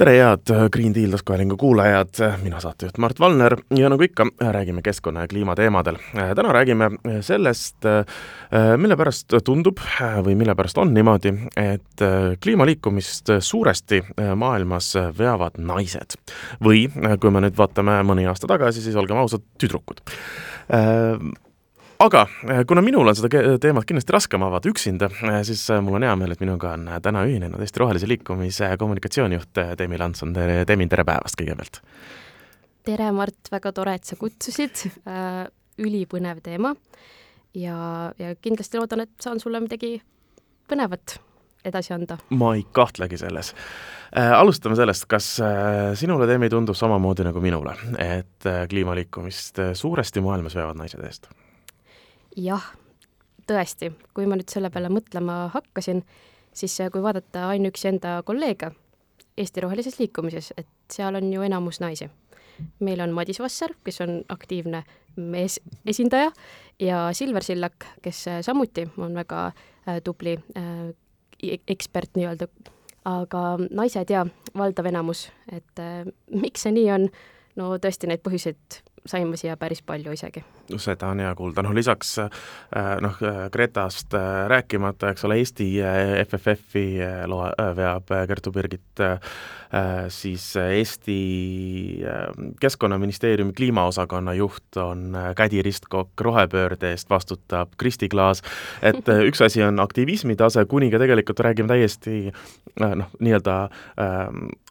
tere, head Green Deal taskuhäälingu kuulajad, mina saatejuht Mart Valner ja nagu ikka, räägime keskkonna ja kliima teemadel. täna räägime sellest, mille pärast tundub või mille pärast on niimoodi, et kliimaliikumist suuresti maailmas veavad naised. või kui me nüüd vaatame mõni aasta tagasi, siis olgem ausad, tüdrukud aga eh, kuna minul on seda teemat kindlasti raskem avada üksinda, eh, siis eh, mul on hea meel, et minuga on täna ühinenud Eesti Rohelise Liikumise kommunikatsioonijuht Demi Lanson, tere, Demi, tere päevast kõigepealt! tere, Mart, väga tore, et sa kutsusid äh,, ülipõnev teema ja, ja kindlasti loodan, et saan sulle midagi põnevat edasi anda. ma ei kahtlegi selles äh,. alustame sellest, kas äh, sinule, Demi, tundub samamoodi nagu minule, et äh, kliimaliikumist suuresti maailmas veavad naised eest? Jah, tõesti, kui ma nüüd selle peale mõtlema hakkasin, siis äh, kui vaadata ainuüksi enda kolleege Eesti Rohelises Liikumises, et seal on ju enamus naisi. meil on Madis Vasser, kes on aktiivne mees esindaja ja Silver Sillak, kes äh, samuti on väga äh, tubli äh, e-, ekspert nii-öelda, aga naised ja valdav enamus, et äh, miks see nii on, no tõesti, neid põhjuseid sain ma siia päris palju isegi. seda on hea kuulda, noh lisaks äh, noh, Gretast äh, rääkimata, eks ole, Eesti äh, FFF-i loa, veab Kertu Birgit, siis Eesti Keskkonnaministeeriumi kliimaosakonna juht on Kädi Ristkokk, rohepöörde eest vastutab Kristi Klaas, et üks asi on aktivismi tase, kuni ka tegelikult räägime täiesti noh, nii-öelda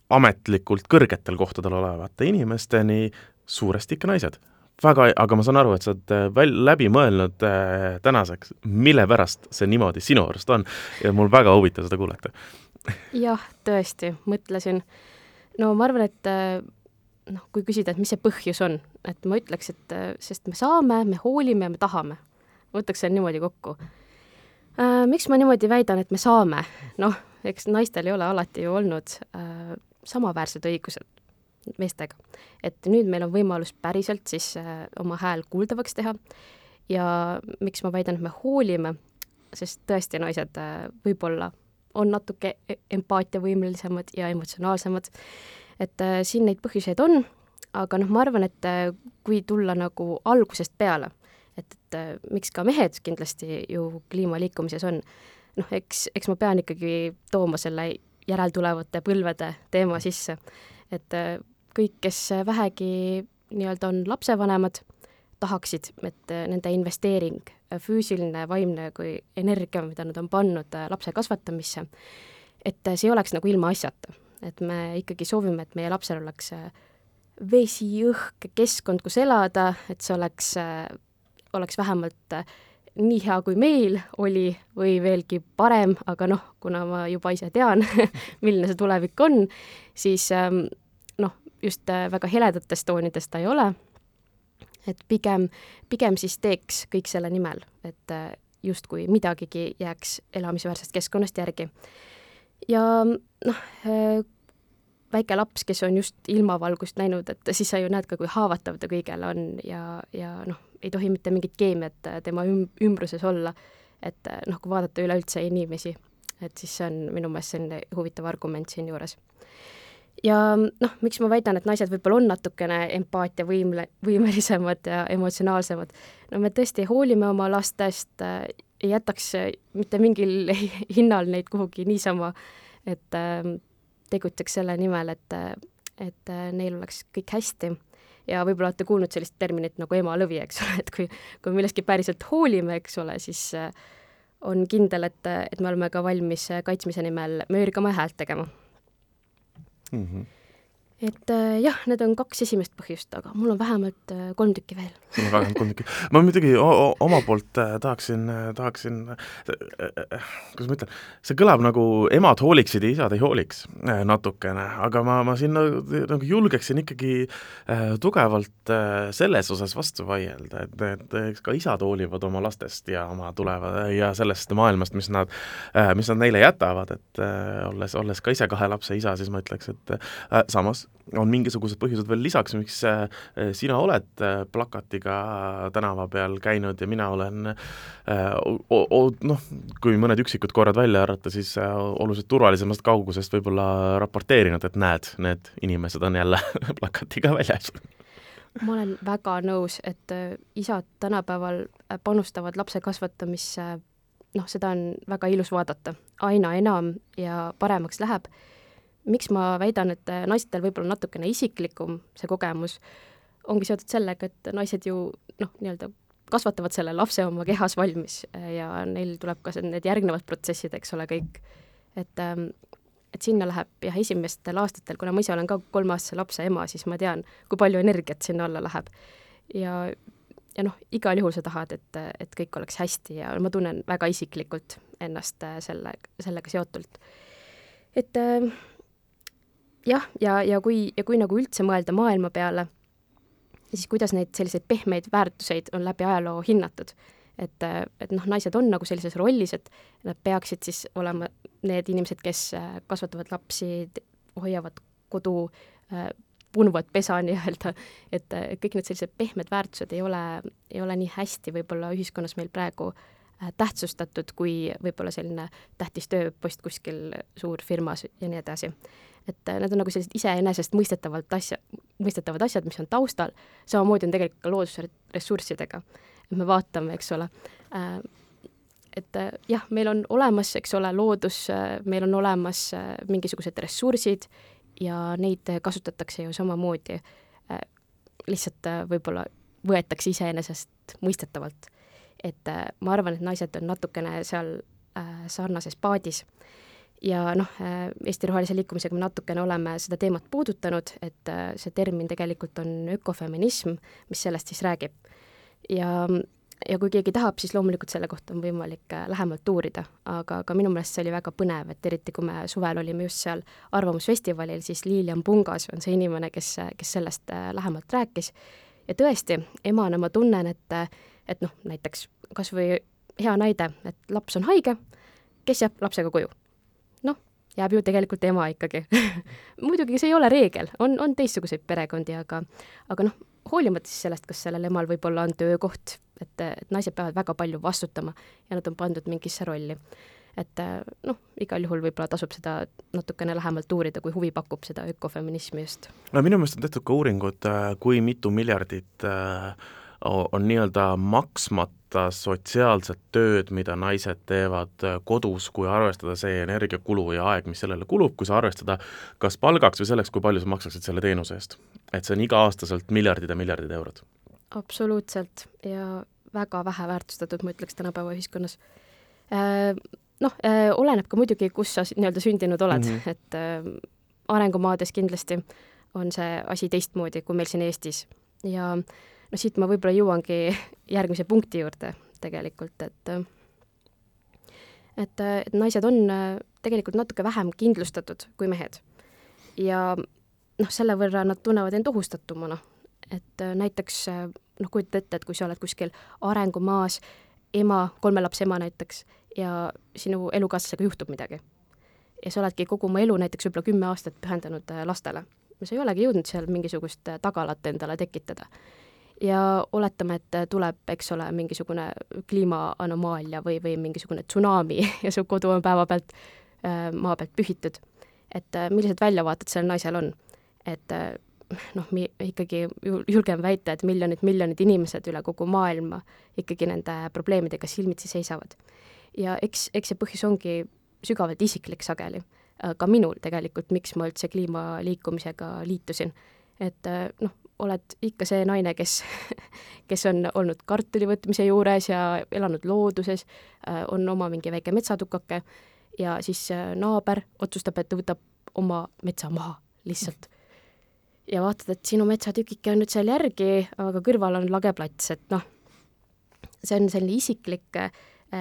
ametlikult kõrgetel kohtadel olevate inimesteni, suuresti ikka naised. väga, aga ma saan aru, et sa oled äh, väl-, läbi mõelnud äh, tänaseks, mille pärast see niimoodi sinu arust on ja mul väga huvitav seda kuulata. jah, tõesti, mõtlesin. no ma arvan, et äh, noh, kui küsida, et mis see põhjus on, et ma ütleks, et äh, sest me saame, me hoolime ja me tahame. ma võtaks selle niimoodi kokku äh,. miks ma niimoodi väidan, et me saame? noh, eks naistel ei ole alati ju olnud äh, samaväärsed õigused meestega. et nüüd meil on võimalus päriselt siis äh, oma hääl kuuldavaks teha. Ja miks ma väidan, et me hoolime, sest tõesti, naised äh, võib-olla on natuke e-, empaatiavõimelisemad ja emotsionaalsemad, et äh, siin neid põhjuseid on, aga noh, ma arvan, et kui tulla nagu algusest peale, et, et miks ka mehed kindlasti ju kliimaliikumises on, noh, eks, eks ma pean ikkagi tooma selle järeltulevate põlvede teema sisse et äh, kõik, kes vähegi nii-öelda on lapsevanemad, tahaksid, et äh, nende investeering, äh, füüsiline, vaimne kui energia, mida nad on pannud lapse kasvatamisse, et see ei oleks nagu ilmaasjata. et me ikkagi soovime, et meie lapsel oleks vesi, õhk, keskkond, kus elada, et see oleks, oleks vähemalt nii hea, kui meil oli või veelgi parem, aga noh, kuna ma juba ise tean milline see tulevik on, siis ähm, noh, just äh, väga heledates toonides ta ei ole, et pigem, pigem siis teeks kõik selle nimel, et äh, justkui midagigi jääks elamisväärsest keskkonnast järgi. ja noh, äh, väike laps, kes on just ilmavalgust näinud, et siis sa ju näed ka, kui haavatav ta kõigele on ja, ja noh, ei tohi mitte mingit keemiat tema üm-, ümbruses olla, et noh, kui vaadata üleüldse inimesi, et siis see on minu meelest selline huvitav argument siinjuures. ja noh, miks ma väidan, et naised võib-olla on natukene empaatiavõimle, võimelisemad ja emotsionaalsemad, no me tõesti hoolime oma lastest, ei jätaks mitte mingil hinnal neid kuhugi niisama, et äh, tegutseks selle nimel, et, et neil oleks kõik hästi. Ja võib-olla olete kuulnud sellist terminit nagu emalõvi, eks ole, et kui, kui millestki päriselt hoolime, eks ole, siis äh, on kindel, et, et me oleme ka valmis kaitsmise nimel möörgama ja häält tegema mm. -hmm. Et äh, jah, need on kaks esimest põhjust, aga mul on vähemalt äh, kolm tükki veel. sul on vähemalt kolm tükki. ma muidugi oma poolt äh, tahaksin, tahaksin, kuidas ma ütlen, see kõlab nagu emad hooliksid ja isad ei hooliks natukene, aga ma, ma siin nagu, nagu julgeksin ikkagi tugevalt selles osas vastu vaielda, et, et eks ka isad hoolivad oma lastest ja oma tuleva ja sellest maailmast, mis nad, mis nad neile jätavad, et olles, olles ka ise kahe lapse isa, siis ma ütleks, et samas on mingisugused põhjused veel lisaks, miks äh, sina oled äh, plakatiga tänava peal käinud ja mina olen äh, noh, kui mõned üksikud korrad välja arvata, siis oluliselt turvalisemast kaugusest võib-olla raporteerinud, et näed, need inimesed on jälle plakatiga väljas. Ma olen väga nõus, et isad tänapäeval panustavad lapse kasvatamisse, noh, seda on väga ilus vaadata, aina enam ja paremaks läheb miks ma väidan, et naistel võib-olla natukene isiklikum see kogemus, ongi seotud sellega, et naised ju noh, nii-öelda kasvatavad selle lapse oma kehas valmis ja neil tuleb ka need järgnevad protsessid, eks ole, kõik. et, ähm, et sinna läheb jah, esimestel aastatel, kuna ma ise olen ka kolmeaastase lapse ema, siis ma tean, kui palju energiat sinna alla läheb. ja, ja noh, igal juhul sa tahad, et, et kõik oleks hästi ja ma tunnen väga isiklikult ennast äh, selle, sellega seotult. et äh, jah, ja, ja kui, ja kui nagu üldse mõelda maailma peale, siis kuidas neid selliseid pehmeid väärtuseid on läbi ajaloo hinnatud. et, et noh, naised on nagu sellises rollis, et nad peaksid siis olema need inimesed, kes äh, kasvatavad lapsi, hoiavad kodu, äh, punuvad pesa nii-öelda, et kõik need sellised pehmed väärtused ei ole, ei ole nii hästi võib-olla ühiskonnas meil praegu äh, tähtsustatud kui võib-olla selline tähtis tööpost kuskil suurfirmas ja nii edasi et äh, need on nagu sellised iseenesestmõistetavalt asja, mõistetavad asjad, mis on taustal, samamoodi on tegelikult ka loodusressurssidega. et me vaatame, eks ole äh,, et äh, jah, meil on olemas, eks ole, loodus äh,, meil on olemas mingisugused ressursid ja neid kasutatakse ju samamoodi äh,, lihtsalt võib-olla võetakse iseenesestmõistetavalt. et äh, ma arvan, et naised on natukene seal sarnases paadis ja noh, äh, Eesti Rohelise Liikumisega me natukene oleme seda teemat puudutanud, et äh, see termin tegelikult on ökofeminism, mis sellest siis räägib. ja, ja kui keegi tahab, siis loomulikult selle kohta on võimalik äh, lähemalt uurida, aga, aga minu meelest see oli väga põnev, et eriti kui me suvel olime just seal Arvamusfestivalil, siis Lilian Pungas on see inimene, kes, kes sellest lähemalt rääkis. ja tõesti, emana ma tunnen, et, et noh, näiteks kas või hea näide, et laps on haige, kes jääb lapsega koju jääb ju tegelikult ema ikkagi muidugi see ei ole reegel, on, on teistsuguseid perekondi, aga, aga noh, hoolimata siis sellest, kas sellel emal võib-olla on töökoht, et, et naised peavad väga palju vastutama ja nad on pandud mingisse rolli. et noh, igal juhul võib-olla tasub seda natukene lähemalt uurida, kui huvi pakub seda ökofeminismi just. no minu meelest on tehtud ka uuringud, kui mitu miljardit äh, on nii-öelda maksmata sotsiaalset tööd, mida naised teevad äh, kodus, kui arvestada see energiakulu ja aeg, mis sellele kulub, kui sa arvestada kas palgaks või selleks, kui palju sa maksaksid selle teenuse eest. et see on iga-aastaselt miljardid ja miljardid eurod. absoluutselt ja väga vähe väärtustatud, ma ütleks, tänapäeva ühiskonnas äh, noh, äh, oleneb ka muidugi, kus sa nii-öelda sündinud oled mm, -hmm. et arengumaades kindlasti on see asi teistmoodi kui meil siin Eestis ja äh, no siit ma võib-olla jõuangi järgmise punkti juurde tegelikult, et et, et naised on tegelikult natuke vähem kindlustatud kui mehed. ja noh, selle võrra nad tunnevad end ohustatumana. et näiteks noh, kujuta ette, et kui sa oled kuskil arengumaas, ema, kolme lapse ema näiteks, ja sinu elukaaslasega juhtub midagi. ja sa oledki kogu oma elu näiteks võib-olla kümme aastat pühendanud lastele. sa ei olegi jõudnud seal mingisugust tagalat endale tekitada ja oletame, et tuleb, eks ole, mingisugune kliimaanomaalia või, või mingisugune tsunami ja su kodu on päevapealt äh, maa pealt pühitud. et äh, millised väljavaated sellel naisel on? et äh, noh, mi-, ikkagi julgen väita, et miljonid, miljonid inimesed üle kogu maailma ikkagi nende probleemidega silmitsi seisavad. ja eks, eks see põhjus ongi sügavalt isiklik sageli, ka minul tegelikult, miks ma üldse kliimaliikumisega liitusin. et noh, oled ikka see naine, kes, kes on olnud kartuli võtmise juures ja elanud looduses, äh, on oma mingi väike metsatukake ja siis äh, naaber otsustab, et ta võtab oma metsa maha lihtsalt. ja vaatad, et sinu metsatükike on nüüd seal järgi, aga kõrval on lageplats, et noh, see on selline isiklik äh,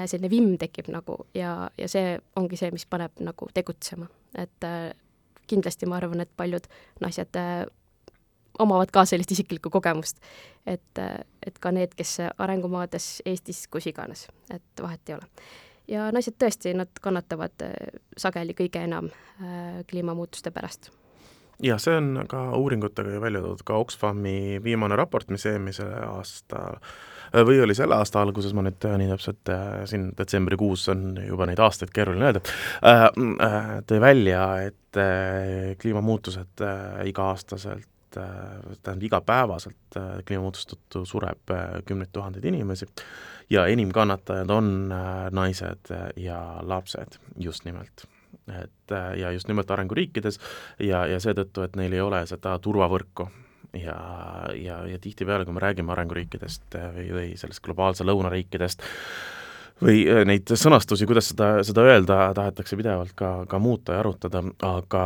selline vimm tekib nagu ja, ja see ongi see, mis paneb nagu tegutsema, et kindlasti ma arvan, et paljud naised omavad ka sellist isiklikku kogemust. et, et ka need, kes arengumaades, Eestis, kus iganes, et vahet ei ole. ja naised tõesti, nad kannatavad sageli kõige enam kliimamuutuste pärast jah, see on ka uuringutega ju välja toodud, ka Oxfami viimane raport, mis eelmisel aastal või oli selle aasta alguses, ma nüüd nii täpselt äh, siin detsembrikuus on juba neid aastaid keeruline öelda äh,, äh, tõi välja, et äh, kliimamuutused äh, iga-aastaselt äh, tähendab igapäevaselt äh, kliimamuutuste tõttu sureb äh, kümneid tuhandeid inimesi ja enim kannatajad on naised ja lapsed just nimelt. Et ja just nimelt arenguriikides ja, ja seetõttu, et neil ei ole seda turvavõrku. Ja, ja, ja tihtipeale, kui me räägime arenguriikidest või, või sellest globaalse lõunariikidest, või äh, neid sõnastusi, kuidas seda, seda öelda, tahetakse pidevalt ka, ka muuta ja arutada, aga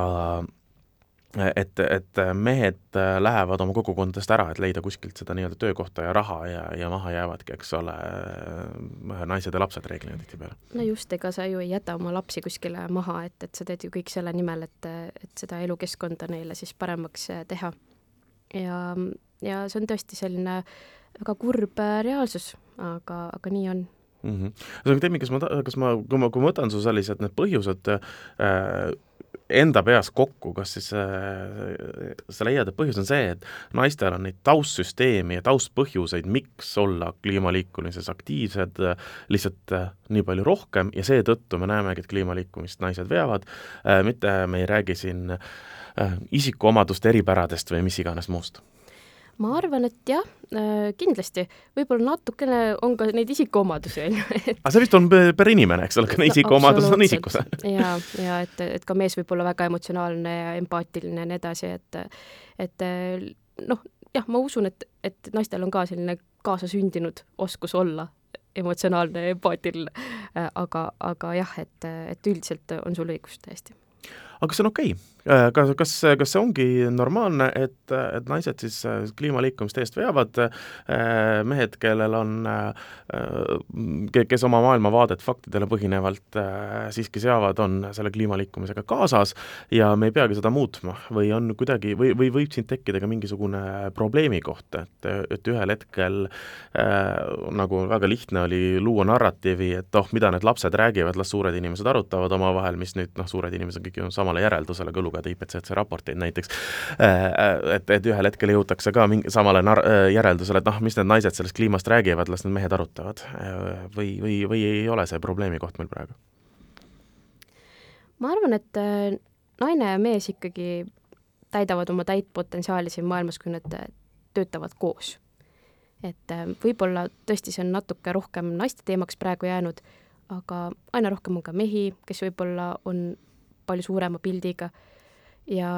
et, et mehed lähevad oma kogukondadest ära, et leida kuskilt seda nii-öelda töökohta ja raha ja, ja maha jäävadki, eks ole, naised ja lapsed reeglina tihtipeale. no just, ega sa ju ei jäta oma lapsi kuskile maha, et, et sa teed ju kõik selle nimel, et, et seda elukeskkonda neile siis paremaks teha. ja, ja see on tõesti selline väga kurb reaalsus, aga, aga nii on mm. -hmm. Teemi, kas ma, kas ma, kui ma, kui ma võtan su sellised need põhjused äh, enda peas kokku, kas siis äh, sa leiad, et põhjus on see, et naistel on neid taustsüsteemi ja taustpõhjuseid, miks olla kliimaliikumises aktiivsed, äh, lihtsalt äh, nii palju rohkem ja seetõttu me näemegi, et kliimaliikumist naised veavad äh,, mitte me ei räägi siin äh, isikuomaduste eripäradest või mis iganes muust ma arvan, et jah, äh, kindlasti, võib-olla natukene on ka neid isikuomadusi, on ju. aga see vist on per inimene, eks ole, ka isikuomadused on isikus. ja, ja et, et ka mees võib olla väga emotsionaalne ja empaatiline ja nii edasi, et, et noh, jah, ma usun, et, et naistel on ka selline kaasasündinud oskus olla emotsionaalne ja empaatiline, aga, aga jah, et, et üldiselt on sul õigus täiesti. aga kas see on okei okay?? Äh, kas, kas, kas see ongi normaalne, et, et naised siis äh, kliimaliikumist eest veavad, äh, mehed, kellel on, kes oma maailmavaadet faktidele põhinevalt siiski seavad, on selle kliimaliikumisega kaasas ja me ei peagi seda muutma või on kuidagi, või, või võib siin tekkida ka mingisugune probleemi koht, et, et ühel hetkel nagu väga lihtne oli luua narratiivi, et oh, mida need lapsed räägivad, las suured inimesed arutavad omavahel, mis nüüd noh, suured inimesed kõik ju samale järeldusele kõluvad lugeda IPCC raporteid näiteks, äh, äh, et, et ühel hetkel jõutakse ka mingi samale nar-, äh, järeldusele, et noh, mis need naised sellest kliimast räägivad, las need mehed arutavad. või, või, või ei ole see probleemi koht meil praegu? ma arvan, et naine ja mees ikkagi täidavad oma täit potentsiaali siin maailmas, kui nad töötavad koos. et võib-olla tõesti see on natuke rohkem naiste teemaks praegu jäänud, aga aina rohkem on ka mehi, kes võib-olla on palju suurema pildiga ja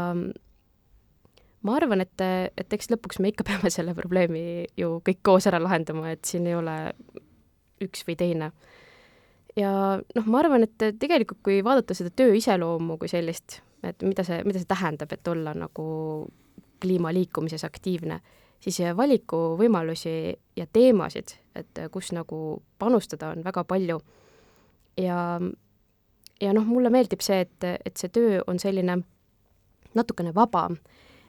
ma arvan, et, et eks lõpuks me ikka peame selle probleemi ju kõik koos ära lahendama, et siin ei ole üks või teine. ja noh, ma arvan, et tegelikult kui vaadata seda töö iseloomu kui sellist, et mida see, mida see tähendab, et olla nagu kliimaliikumises aktiivne, siis valikuvõimalusi ja teemasid, et kus nagu panustada, on väga palju. ja, ja noh, mulle meeldib see, et, et see töö on selline natukene vabam.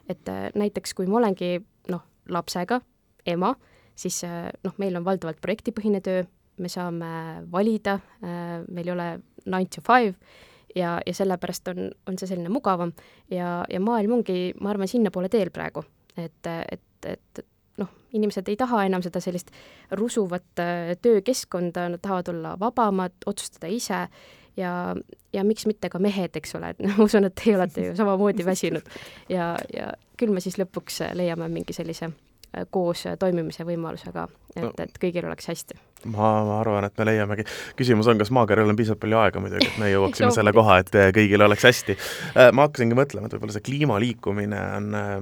et äh, näiteks kui ma olengi noh, lapsega ema, siis äh, noh, meil on valdavalt projektipõhine töö, me saame valida, äh, meil ei ole nine to five ja, ja sellepärast on, on see selline mugavam ja, ja maailm ongi, ma arvan, sinnapoole teel praegu, et, et, et noh, inimesed ei taha enam seda sellist rusuvat töökeskkonda, nad tahavad olla vabamad, otsustada ise ja, ja miks mitte ka mehed, eks ole, et ma usun, et teie olete ju samamoodi väsinud ja, ja küll me siis lõpuks leiame mingi sellise äh, koos toimimise võimaluse ka, et, et kõigil oleks hästi. ma, ma arvan, et me leiamegi, küsimus on, kas maakeral on piisavalt palju aega muidugi, et me jõuaksime selle koha, et kõigil oleks hästi. Äh, ma hakkasingi mõtlema, et võib-olla see kliimaliikumine on äh,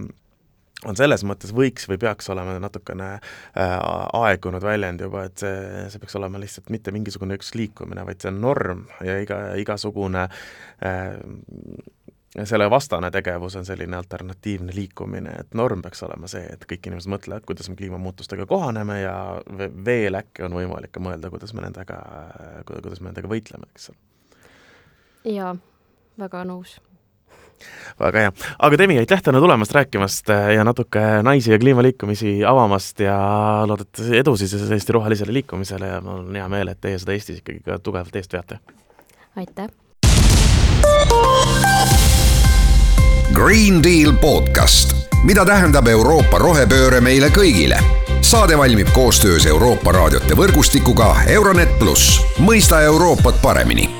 on selles mõttes võiks või peaks olema natukene äh, aegunud väljend juba, et see, see peaks olema lihtsalt mitte mingisugune üks liikumine, vaid see on norm ja iga, igasugune äh, selle vastane tegevus on selline alternatiivne liikumine, et norm peaks olema see, et kõik inimesed mõtlevad, kuidas me kliimamuutustega kohaneme ja veel äkki on võimalik ka mõelda, kuidas me nendega, kuidas me nendega võitleme, eks ole. jaa, väga nõus väga hea, aga Demi, aitäh täna tulemast, rääkimast ja natuke naisi ja kliimaliikumisi avamast ja loodetavasti edu siis Eesti rohelisele liikumisele ja mul on hea meel, et teie seda Eestis ikkagi ka tugevalt eest veate. aitäh! Green Deal podcast, mida tähendab Euroopa rohepööre meile kõigile. saade valmib koostöös Euroopa raadiote võrgustikuga Euronet pluss, mõista Euroopat paremini